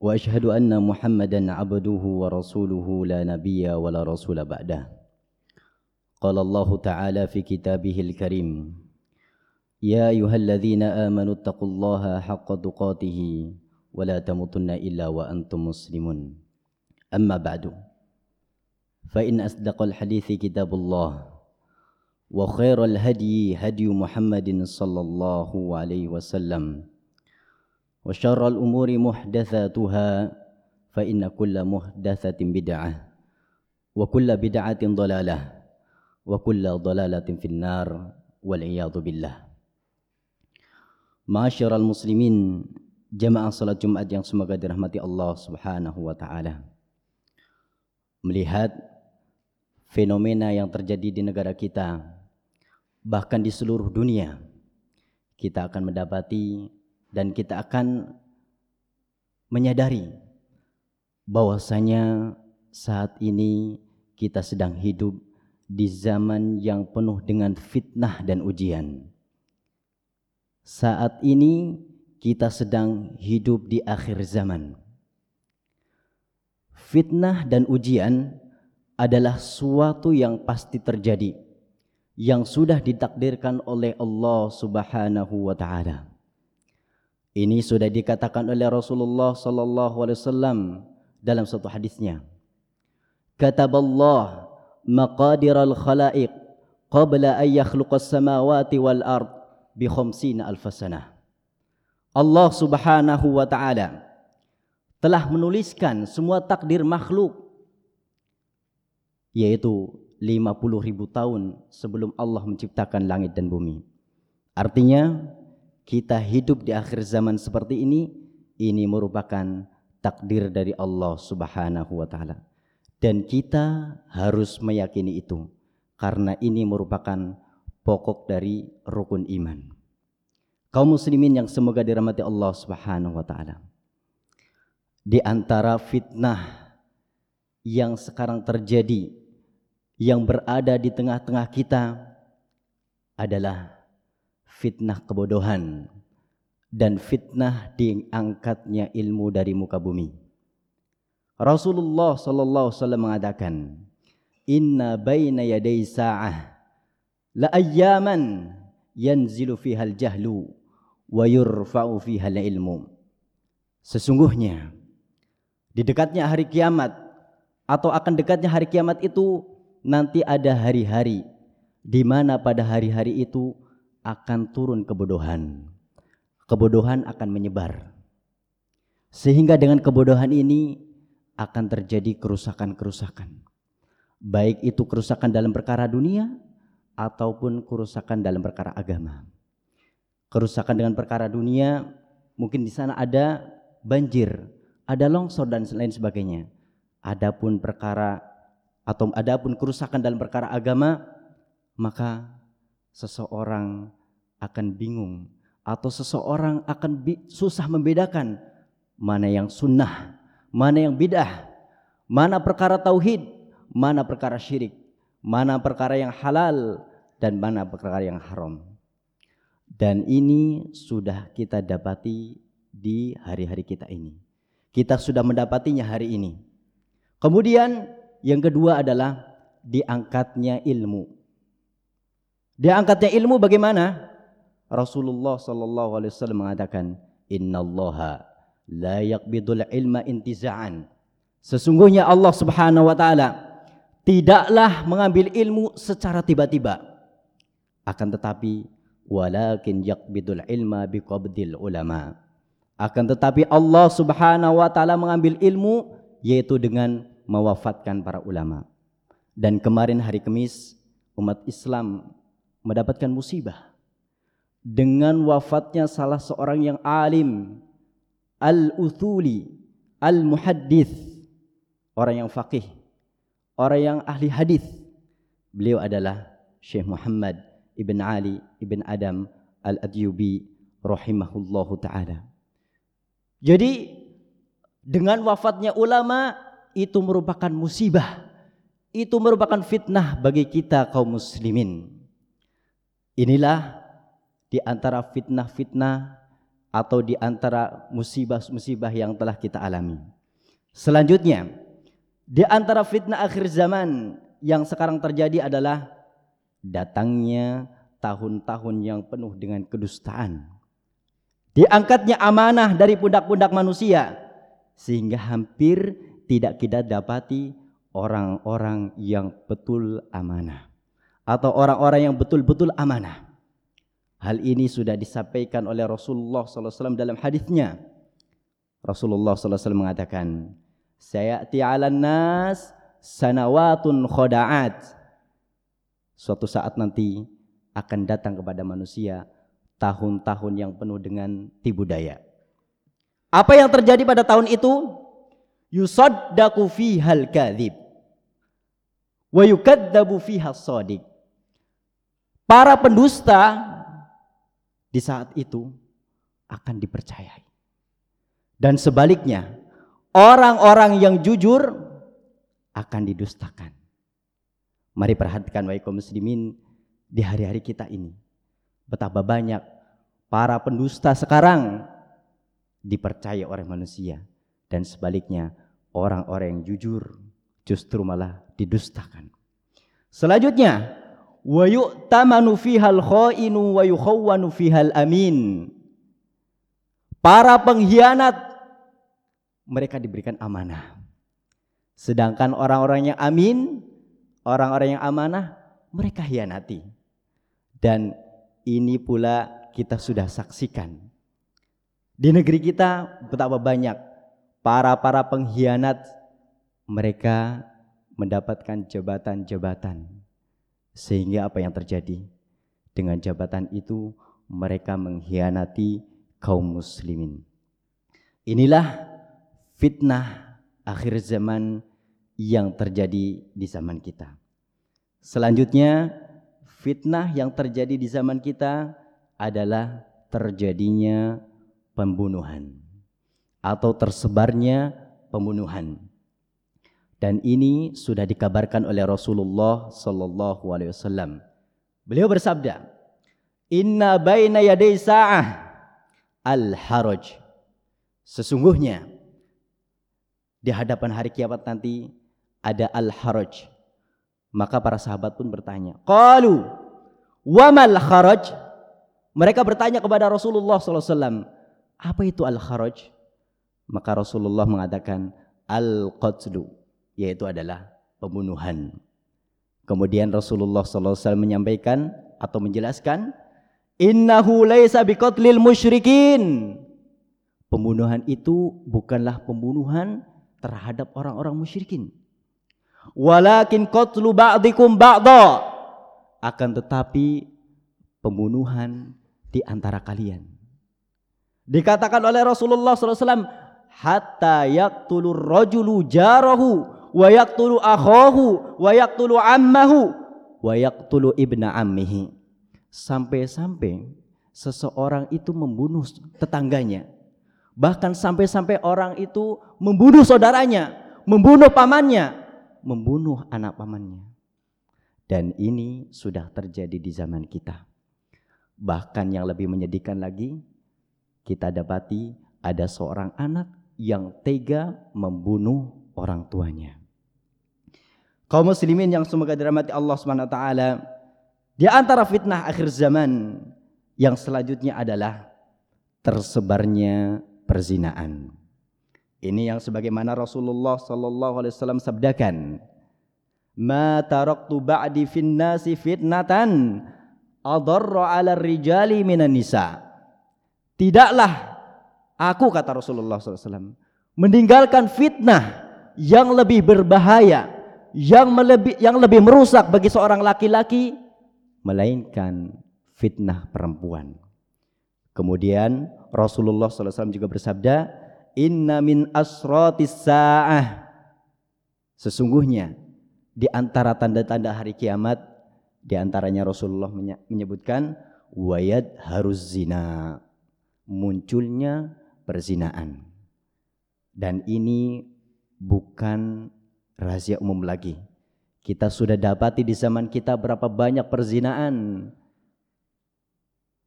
وأشهد أن محمدا عبده ورسوله لا نبي ولا رسول بعده. قال الله تعالى في كتابه الكريم يا أيها الذين آمنوا اتقوا الله حق تقاته ولا تموتن إلا وأنتم مسلمون. أما بعد فإن أصدق الحديث كتاب الله وخير الهدي هدي محمد صلى الله عليه وسلم وشر الأمور محدثاتها فإن كل محدثة بدعة وكل بدعة ضلالة وكل ضلالة في النار والعياذ بالله معاشر المسلمين jemaah salat Jumat yang semoga dirahmati Allah Subhanahu wa taala. Melihat fenomena yang terjadi di negara kita bahkan di seluruh dunia kita akan mendapati dan kita akan menyadari bahwasanya saat ini kita sedang hidup di zaman yang penuh dengan fitnah dan ujian. Saat ini kita sedang hidup di akhir zaman. Fitnah dan ujian adalah suatu yang pasti terjadi yang sudah ditakdirkan oleh Allah Subhanahu wa taala. Ini sudah dikatakan oleh Rasulullah sallallahu alaihi wasallam dalam satu hadisnya. Kataballah maqadiral khalaiq qabla an yakhluqas samawati wal ard bi khamsina alf sanah. Allah Subhanahu wa taala telah menuliskan semua takdir makhluk yaitu 50 ribu tahun sebelum Allah menciptakan langit dan bumi. Artinya kita hidup di akhir zaman seperti ini ini merupakan takdir dari Allah Subhanahu wa taala. Dan kita harus meyakini itu karena ini merupakan pokok dari rukun iman. Kaum muslimin yang semoga dirahmati Allah Subhanahu wa taala. Di antara fitnah yang sekarang terjadi yang berada di tengah-tengah kita adalah fitnah kebodohan dan fitnah diangkatnya ilmu dari muka bumi. Rasulullah sallallahu alaihi wasallam mengatakan, "Inna baina yaday sa'ah la ayyaman yanzilu fiha al-jahlu wa yurfa'u fiha al-ilmu." Sesungguhnya di dekatnya hari kiamat atau akan dekatnya hari kiamat itu nanti ada hari-hari di mana pada hari-hari itu akan turun kebodohan. Kebodohan akan menyebar. Sehingga dengan kebodohan ini akan terjadi kerusakan-kerusakan. Baik itu kerusakan dalam perkara dunia ataupun kerusakan dalam perkara agama. Kerusakan dengan perkara dunia mungkin di sana ada banjir, ada longsor dan lain sebagainya. Adapun perkara atau adapun kerusakan dalam perkara agama maka seseorang akan bingung atau seseorang akan susah membedakan mana yang sunnah, mana yang bidah, mana perkara tauhid, mana perkara syirik, mana perkara yang halal dan mana perkara yang haram. Dan ini sudah kita dapati di hari-hari kita ini. Kita sudah mendapatinya hari ini. Kemudian yang kedua adalah diangkatnya ilmu. Diangkatnya ilmu bagaimana? Rasulullah sallallahu alaihi wasallam mengatakan, "Innallaha la yaqbidul ilma intiza'an." Sesungguhnya Allah Subhanahu wa taala tidaklah mengambil ilmu secara tiba-tiba. Akan tetapi walakin yaqbidul ilma biqabdil ulama. Akan tetapi Allah Subhanahu wa taala mengambil ilmu yaitu dengan mewafatkan para ulama. Dan kemarin hari Kamis umat Islam mendapatkan musibah dengan wafatnya salah seorang yang alim al-uthuli al-muhaddith, orang yang faqih, orang yang ahli hadis. Beliau adalah Syekh Muhammad ibn Ali ibn Adam al-Adyubi rahimahullahu taala. Jadi dengan wafatnya ulama itu merupakan musibah. Itu merupakan fitnah bagi kita kaum muslimin. Inilah di antara fitnah-fitnah atau di antara musibah-musibah yang telah kita alami. Selanjutnya, di antara fitnah akhir zaman yang sekarang terjadi adalah datangnya tahun-tahun yang penuh dengan kedustaan. Diangkatnya amanah dari pundak-pundak manusia sehingga hampir tidak kita dapati orang-orang yang betul amanah atau orang-orang yang betul-betul amanah. Hal ini sudah disampaikan oleh Rasulullah SAW dalam hadisnya. Rasulullah SAW mengatakan, "Sayati 'alan nas sanawatun khoda'at." Suatu saat nanti akan datang kepada manusia tahun-tahun yang penuh dengan tipu daya. Apa yang terjadi pada tahun itu? Yusaddaku fihal kadhib. Wa yukaddabu fihal sadiq. Para pendusta di saat itu akan dipercayai. Dan sebaliknya, orang-orang yang jujur akan didustakan. Mari perhatikan wahai kaum muslimin di hari-hari kita ini betapa banyak para pendusta sekarang dipercaya oleh manusia dan sebaliknya orang-orang yang jujur justru malah didustakan. Selanjutnya, wa yu'tamanu fihal khainu wa yukhawwanu fihal amin. Para pengkhianat mereka diberikan amanah. Sedangkan orang-orang yang amin, orang-orang yang amanah mereka hianati. Dan ini pula kita sudah saksikan. Di negeri kita betapa banyak para-para pengkhianat mereka mendapatkan jabatan-jabatan. Sehingga apa yang terjadi? Dengan jabatan itu mereka mengkhianati kaum muslimin. Inilah fitnah akhir zaman yang terjadi di zaman kita. Selanjutnya fitnah yang terjadi di zaman kita adalah terjadinya pembunuhan atau tersebarnya pembunuhan. Dan ini sudah dikabarkan oleh Rasulullah sallallahu alaihi wasallam. Beliau bersabda, "Inna baina yaday sa'ah al-haraj." Sesungguhnya di hadapan hari kiamat nanti ada al-haraj, maka para sahabat pun bertanya, "Qalu wamal kharaj?" Mereka bertanya kepada Rasulullah SAW, apa itu al-kharaj? Maka Rasulullah mengatakan al-qatlu, yaitu adalah pembunuhan. Kemudian Rasulullah SAW menyampaikan atau menjelaskan, Innahu laisa biqatlil musyrikin. Pembunuhan itu bukanlah pembunuhan terhadap orang-orang musyrikin. Walakin qatlu ba'dikum ba'da. Akan tetapi pembunuhan di antara kalian. Dikatakan oleh Rasulullah SAW, hatta yaktulu rajulu jarahu wa yaktulu akhahu wa yaktulu ammahu wa yaktulu ibna ammihi. Sampai-sampai seseorang itu membunuh tetangganya. Bahkan sampai-sampai orang itu membunuh saudaranya, membunuh pamannya, membunuh anak pamannya. Dan ini sudah terjadi di zaman kita. Bahkan yang lebih menyedihkan lagi, kita dapati ada seorang anak yang tega membunuh orang tuanya. Kaum muslimin yang semoga dirahmati Allah Subhanahu wa taala, di antara fitnah akhir zaman yang selanjutnya adalah tersebarnya perzinaan. Ini yang sebagaimana Rasulullah sallallahu alaihi wasallam sabdakan. Ma taraktu ba'di fin nasi fitnatan adarra 'ala rijali minan nisa. Tidaklah aku kata Rasulullah SAW meninggalkan fitnah yang lebih berbahaya, yang lebih yang lebih merusak bagi seorang laki-laki melainkan fitnah perempuan. Kemudian Rasulullah SAW juga bersabda, inna min asratis sa'ah sesungguhnya di antara tanda-tanda hari kiamat di antaranya Rasulullah menyebutkan wayad harus zina munculnya perzinaan dan ini bukan rahasia umum lagi kita sudah dapati di zaman kita berapa banyak perzinaan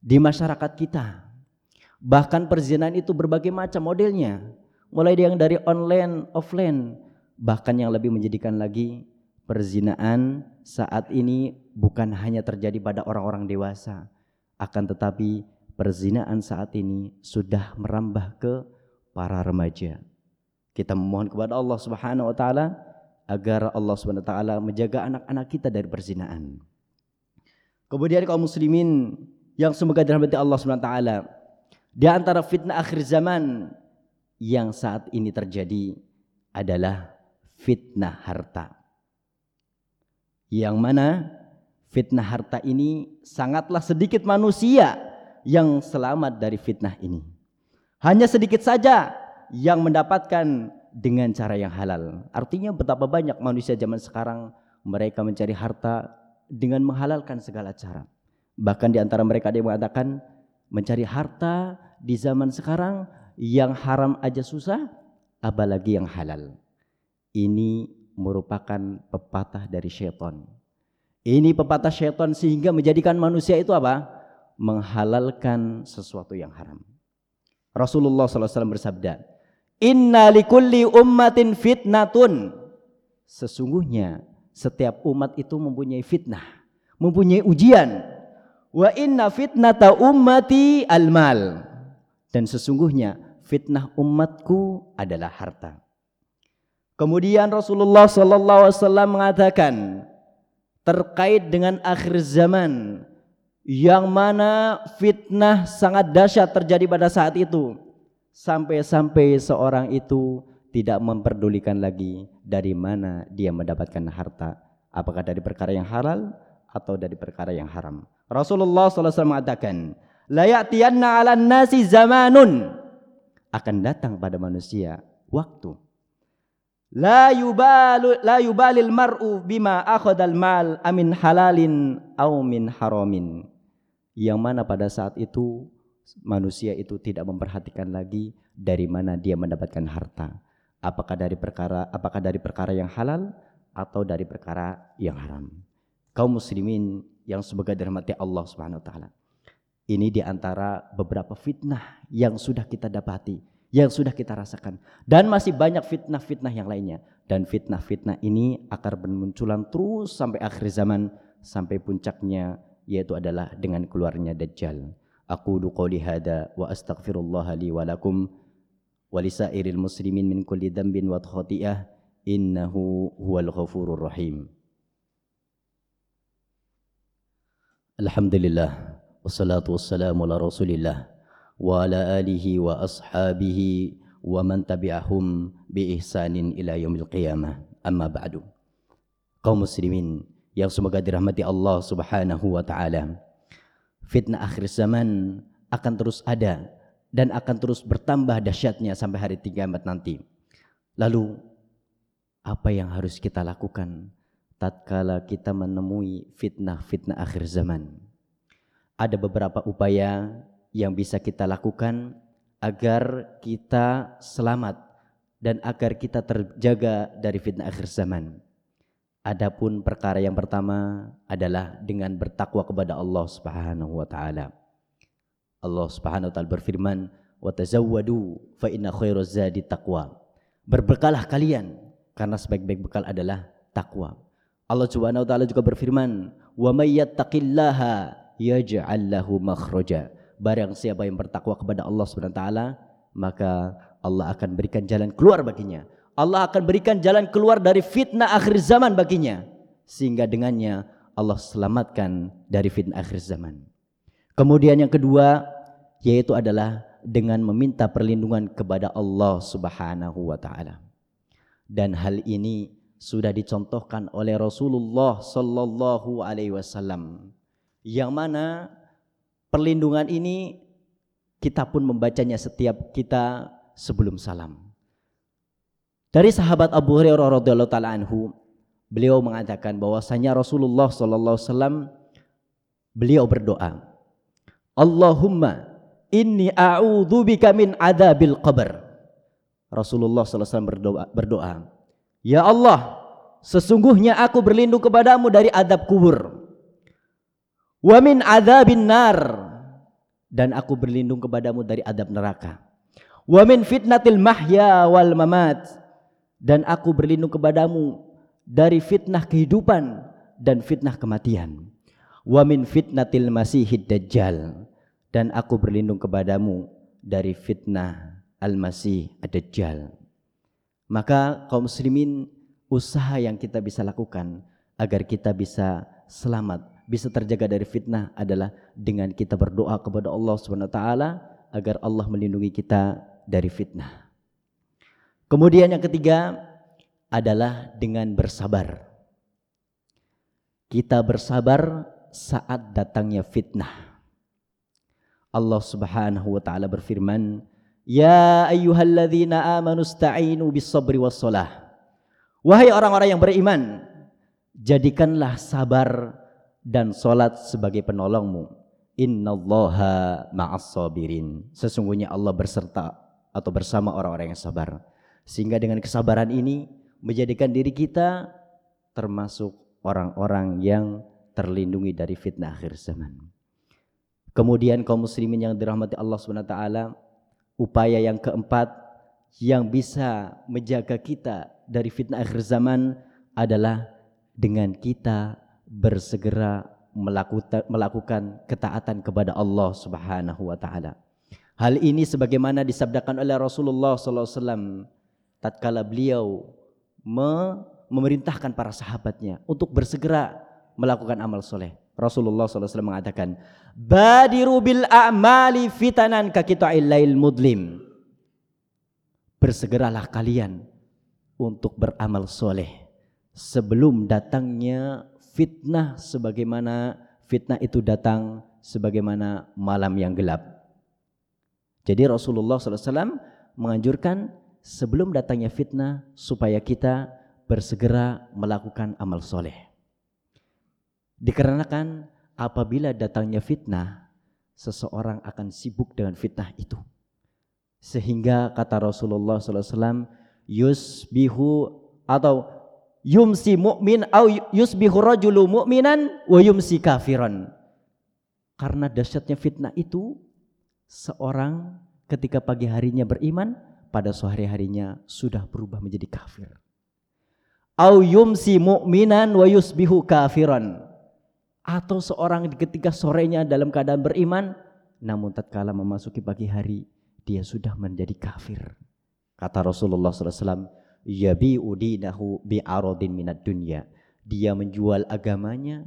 di masyarakat kita. Bahkan perzinaan itu berbagai macam modelnya. Mulai yang dari online, offline. Bahkan yang lebih menjadikan lagi perzinaan saat ini bukan hanya terjadi pada orang-orang dewasa. Akan tetapi perzinaan saat ini sudah merambah ke para remaja. Kita memohon kepada Allah Subhanahu wa taala agar Allah SWT menjaga anak-anak kita dari perzinaan. Kemudian kaum muslimin yang semoga dirahmati Allah SWT di antara fitnah akhir zaman yang saat ini terjadi adalah fitnah harta. Yang mana fitnah harta ini sangatlah sedikit manusia yang selamat dari fitnah ini. Hanya sedikit saja yang mendapatkan dengan cara yang halal. Artinya betapa banyak manusia zaman sekarang mereka mencari harta dengan menghalalkan segala cara. Bahkan di antara mereka ada yang mengatakan mencari harta di zaman sekarang yang haram aja susah, apalagi yang halal. Ini merupakan pepatah dari syaitan. Ini pepatah syaitan sehingga menjadikan manusia itu apa? Menghalalkan sesuatu yang haram. Rasulullah SAW bersabda, Inna likulli ummatin fitnatun. Sesungguhnya setiap umat itu mempunyai fitnah, mempunyai ujian. Wa inna fitnata ummati almal. Dan sesungguhnya fitnah umatku adalah harta. Kemudian Rasulullah sallallahu alaihi wasallam mengatakan terkait dengan akhir zaman yang mana fitnah sangat dahsyat terjadi pada saat itu sampai-sampai seorang itu tidak memperdulikan lagi dari mana dia mendapatkan harta, apakah dari perkara yang halal atau dari perkara yang haram. Rasulullah SAW mengatakan, la ya'tiyanna 'alan nasi zamanun. Akan datang pada manusia waktu. La yubalu la yubalil mar'u bima akhadal mal amin halalin au min haramin. Yang mana pada saat itu manusia itu tidak memperhatikan lagi dari mana dia mendapatkan harta. Apakah dari perkara apakah dari perkara yang halal atau dari perkara yang haram. Kaum muslimin yang semoga dirahmati Allah Subhanahu wa taala. Ini di antara beberapa fitnah yang sudah kita dapati, yang sudah kita rasakan dan masih banyak fitnah-fitnah yang lainnya dan fitnah-fitnah ini akan bermunculan terus sampai akhir zaman sampai puncaknya yaitu adalah dengan keluarnya dajjal. أقول قولي هذا وأستغفر الله لي ولكم ولسائر المسلمين من كل ذنب وخطيئة إنه هو الغفور الرحيم. الحمد لله والصلاة والسلام على رسول الله وعلى آله وأصحابه ومن تبعهم بإحسان إلى يوم القيامة. أما بعد kaum muslimin yang semoga dirahmati Allah Subhanahu wa taala. Fitnah akhir zaman akan terus ada dan akan terus bertambah dahsyatnya sampai hari kiamat nanti. Lalu apa yang harus kita lakukan tatkala kita menemui fitnah-fitnah akhir zaman? Ada beberapa upaya yang bisa kita lakukan agar kita selamat dan agar kita terjaga dari fitnah akhir zaman. Adapun perkara yang pertama adalah dengan bertakwa kepada Allah Subhanahu wa taala. Allah Subhanahu wa taala berfirman, "Wa tazawwadu fa inna khairaz zadi taqwa." Berbekalah kalian karena sebaik-baik bekal adalah takwa. Allah Subhanahu wa taala juga berfirman, "Wa may yattaqillaha yaj'al lahu makhraja." Barang siapa yang bertakwa kepada Allah Subhanahu wa taala, maka Allah akan berikan jalan keluar baginya Allah akan berikan jalan keluar dari fitnah akhir zaman baginya sehingga dengannya Allah selamatkan dari fitnah akhir zaman. Kemudian yang kedua yaitu adalah dengan meminta perlindungan kepada Allah Subhanahu wa taala. Dan hal ini sudah dicontohkan oleh Rasulullah sallallahu alaihi wasallam. Yang mana perlindungan ini kita pun membacanya setiap kita sebelum salam. Dari sahabat Abu Hurairah radhiyallahu taala anhu, beliau mengatakan bahwasanya Rasulullah sallallahu wasallam beliau berdoa, Allahumma inni a'udzubika min adzabil qabr. Rasulullah sallallahu alaihi wasallam berdoa, berdoa, Ya Allah, sesungguhnya aku berlindung kepadamu dari adab kubur. Wa min adzabin nar dan aku berlindung kepadamu dari adab neraka. Wa min fitnatil mahya wal mamat dan aku berlindung kepadamu dari fitnah kehidupan dan fitnah kematian. Wa min fitnatil masihid dajjal dan aku berlindung kepadamu dari fitnah al-masih ad-dajjal. Maka kaum muslimin usaha yang kita bisa lakukan agar kita bisa selamat, bisa terjaga dari fitnah adalah dengan kita berdoa kepada Allah Subhanahu wa taala agar Allah melindungi kita dari fitnah. Kemudian yang ketiga adalah dengan bersabar. Kita bersabar saat datangnya fitnah. Allah Subhanahu wa taala berfirman, "Ya ayyuhalladzina amanu sta'inu bis-sabri was-shalah." Wahai orang-orang yang beriman, jadikanlah sabar dan salat sebagai penolongmu. Innallaha ma'as sabirin. Sesungguhnya Allah berserta atau bersama orang-orang yang sabar. Sehingga dengan kesabaran ini menjadikan diri kita termasuk orang-orang yang terlindungi dari fitnah akhir zaman. Kemudian kaum muslimin yang dirahmati Allah SWT, upaya yang keempat yang bisa menjaga kita dari fitnah akhir zaman adalah dengan kita bersegera melakukan, ketaatan kepada Allah Subhanahu wa taala. Hal ini sebagaimana disabdakan oleh Rasulullah sallallahu alaihi wasallam tatkala beliau me memerintahkan para sahabatnya untuk bersegera melakukan amal soleh. Rasulullah SAW mengatakan, Badiru bil a'mali fitanan kakita'il mudlim. Bersegeralah kalian untuk beramal soleh sebelum datangnya fitnah sebagaimana fitnah itu datang sebagaimana malam yang gelap. Jadi Rasulullah SAW menganjurkan sebelum datangnya fitnah supaya kita bersegera melakukan amal soleh. Dikarenakan apabila datangnya fitnah, seseorang akan sibuk dengan fitnah itu. Sehingga kata Rasulullah SAW, yusbihu atau yumsi mu'min atau yusbihu rajulu mu'minan wa yumsi kafiran. Karena dahsyatnya fitnah itu, seorang ketika pagi harinya beriman, pada sore harinya sudah berubah menjadi kafir. Au yumsi mu'minan wa yusbihu kafiran. Atau seorang ketika sorenya dalam keadaan beriman, namun tatkala memasuki pagi hari, dia sudah menjadi kafir. Kata Rasulullah SAW, Yabi'u dinahu bi'arodin minat dunya. Dia menjual agamanya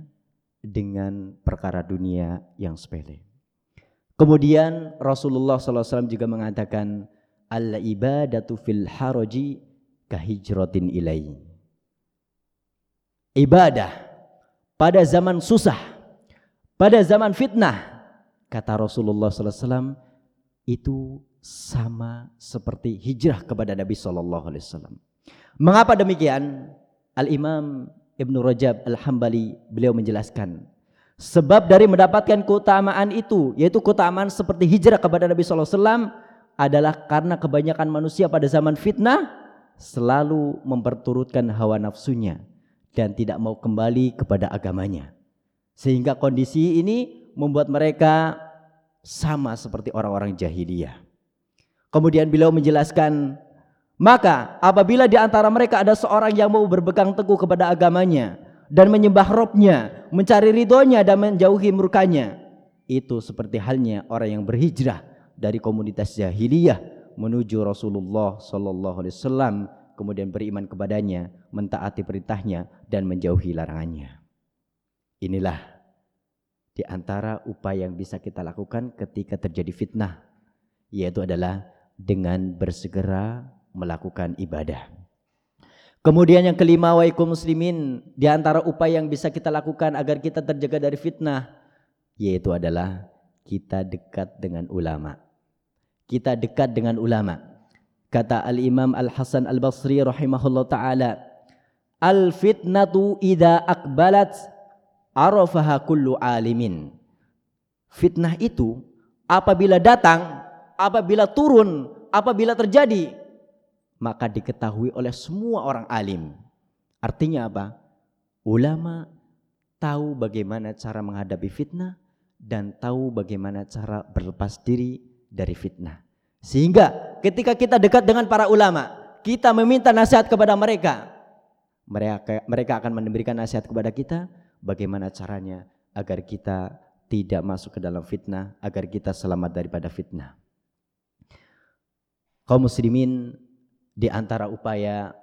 dengan perkara dunia yang sepele. Kemudian Rasulullah SAW juga mengatakan, al ibadatu fil haraji kahijratin ilai. Ibadah pada zaman susah, pada zaman fitnah, kata Rasulullah SAW itu sama seperti hijrah kepada Nabi SAW. Mengapa demikian? Al Imam Ibnu Rajab Al Hambali beliau menjelaskan sebab dari mendapatkan keutamaan itu yaitu keutamaan seperti hijrah kepada Nabi SAW adalah karena kebanyakan manusia pada zaman fitnah selalu memperturutkan hawa nafsunya dan tidak mau kembali kepada agamanya. Sehingga kondisi ini membuat mereka sama seperti orang-orang jahiliyah. Kemudian beliau menjelaskan, maka apabila di antara mereka ada seorang yang mau berpegang teguh kepada agamanya dan menyembah robnya, mencari ridhonya dan menjauhi murkanya, itu seperti halnya orang yang berhijrah dari komunitas jahiliyah menuju Rasulullah sallallahu alaihi wasallam kemudian beriman kepadanya, mentaati perintahnya dan menjauhi larangannya. Inilah di antara upaya yang bisa kita lakukan ketika terjadi fitnah yaitu adalah dengan bersegera melakukan ibadah. Kemudian yang kelima waikum muslimin di antara upaya yang bisa kita lakukan agar kita terjaga dari fitnah yaitu adalah kita dekat dengan ulama kita dekat dengan ulama. Kata Al-Imam Al-Hasan Al-Basri rahimahullah taala, "Al-fitnatu idza akbalat arafaha kullu alimin." Fitnah itu apabila datang, apabila turun, apabila terjadi, maka diketahui oleh semua orang alim. Artinya apa? Ulama tahu bagaimana cara menghadapi fitnah dan tahu bagaimana cara berlepas diri dari fitnah. Sehingga ketika kita dekat dengan para ulama, kita meminta nasihat kepada mereka. Mereka mereka akan memberikan nasihat kepada kita bagaimana caranya agar kita tidak masuk ke dalam fitnah, agar kita selamat daripada fitnah. Kaum muslimin di antara upaya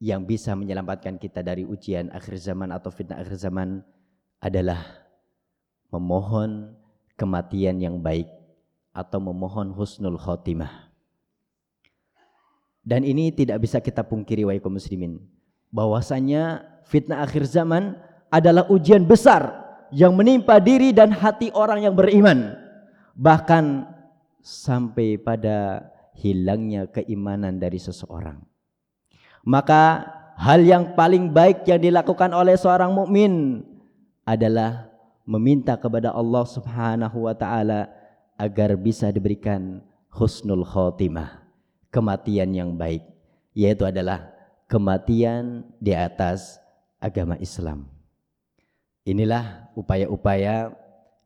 yang bisa menyelamatkan kita dari ujian akhir zaman atau fitnah akhir zaman adalah memohon kematian yang baik atau memohon husnul khotimah. Dan ini tidak bisa kita pungkiri wahai kaum muslimin bahwasanya fitnah akhir zaman adalah ujian besar yang menimpa diri dan hati orang yang beriman bahkan sampai pada hilangnya keimanan dari seseorang. Maka hal yang paling baik yang dilakukan oleh seorang mukmin adalah meminta kepada Allah Subhanahu wa taala agar bisa diberikan husnul khotimah, kematian yang baik, yaitu adalah kematian di atas agama Islam. Inilah upaya-upaya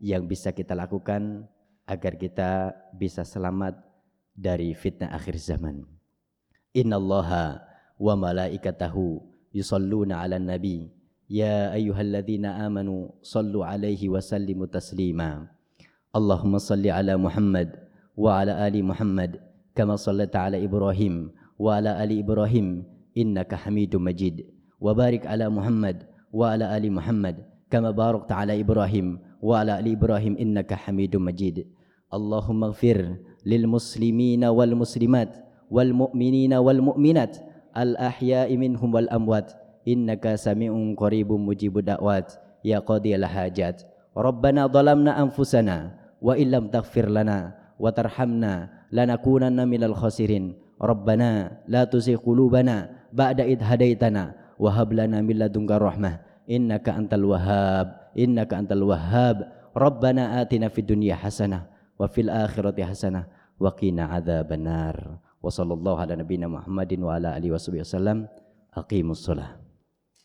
yang bisa kita lakukan agar kita bisa selamat dari fitnah akhir zaman. Innallaha wa malaikatahu yusalluna 'alan nabi ya ayyuhalladzina amanu sallu 'alaihi wa sallimu taslima Allahumma salli 'ala Muhammad wa 'ala ali Muhammad kama sallaita 'ala Ibrahim wa 'ala ali Ibrahim innaka Hamidum Majid wa barik 'ala Muhammad wa 'ala ali Muhammad kama barakta 'ala Ibrahim wa 'ala ali Ibrahim innaka Hamidum Majid Allahumma ighfir lil muslimina wal muslimat wal mu'minina wal mu'minat al-ahya'i minhum wal amwat innaka wa illam taghfir lana wa tarhamna lanakunanna minal khasirin. Rabbana la tuzigh qulubana ba'da id hadaitana wa hab lana min ladunka rahmah. Innaka antal wahhab innaka antal wahhab. Rabbana atina fid dunya hasanah wa fil akhirati hasanah wa qina adzabannar wa sallallahu ala nabiyina Muhammadin wa ala alihi wasallam aqimus shalah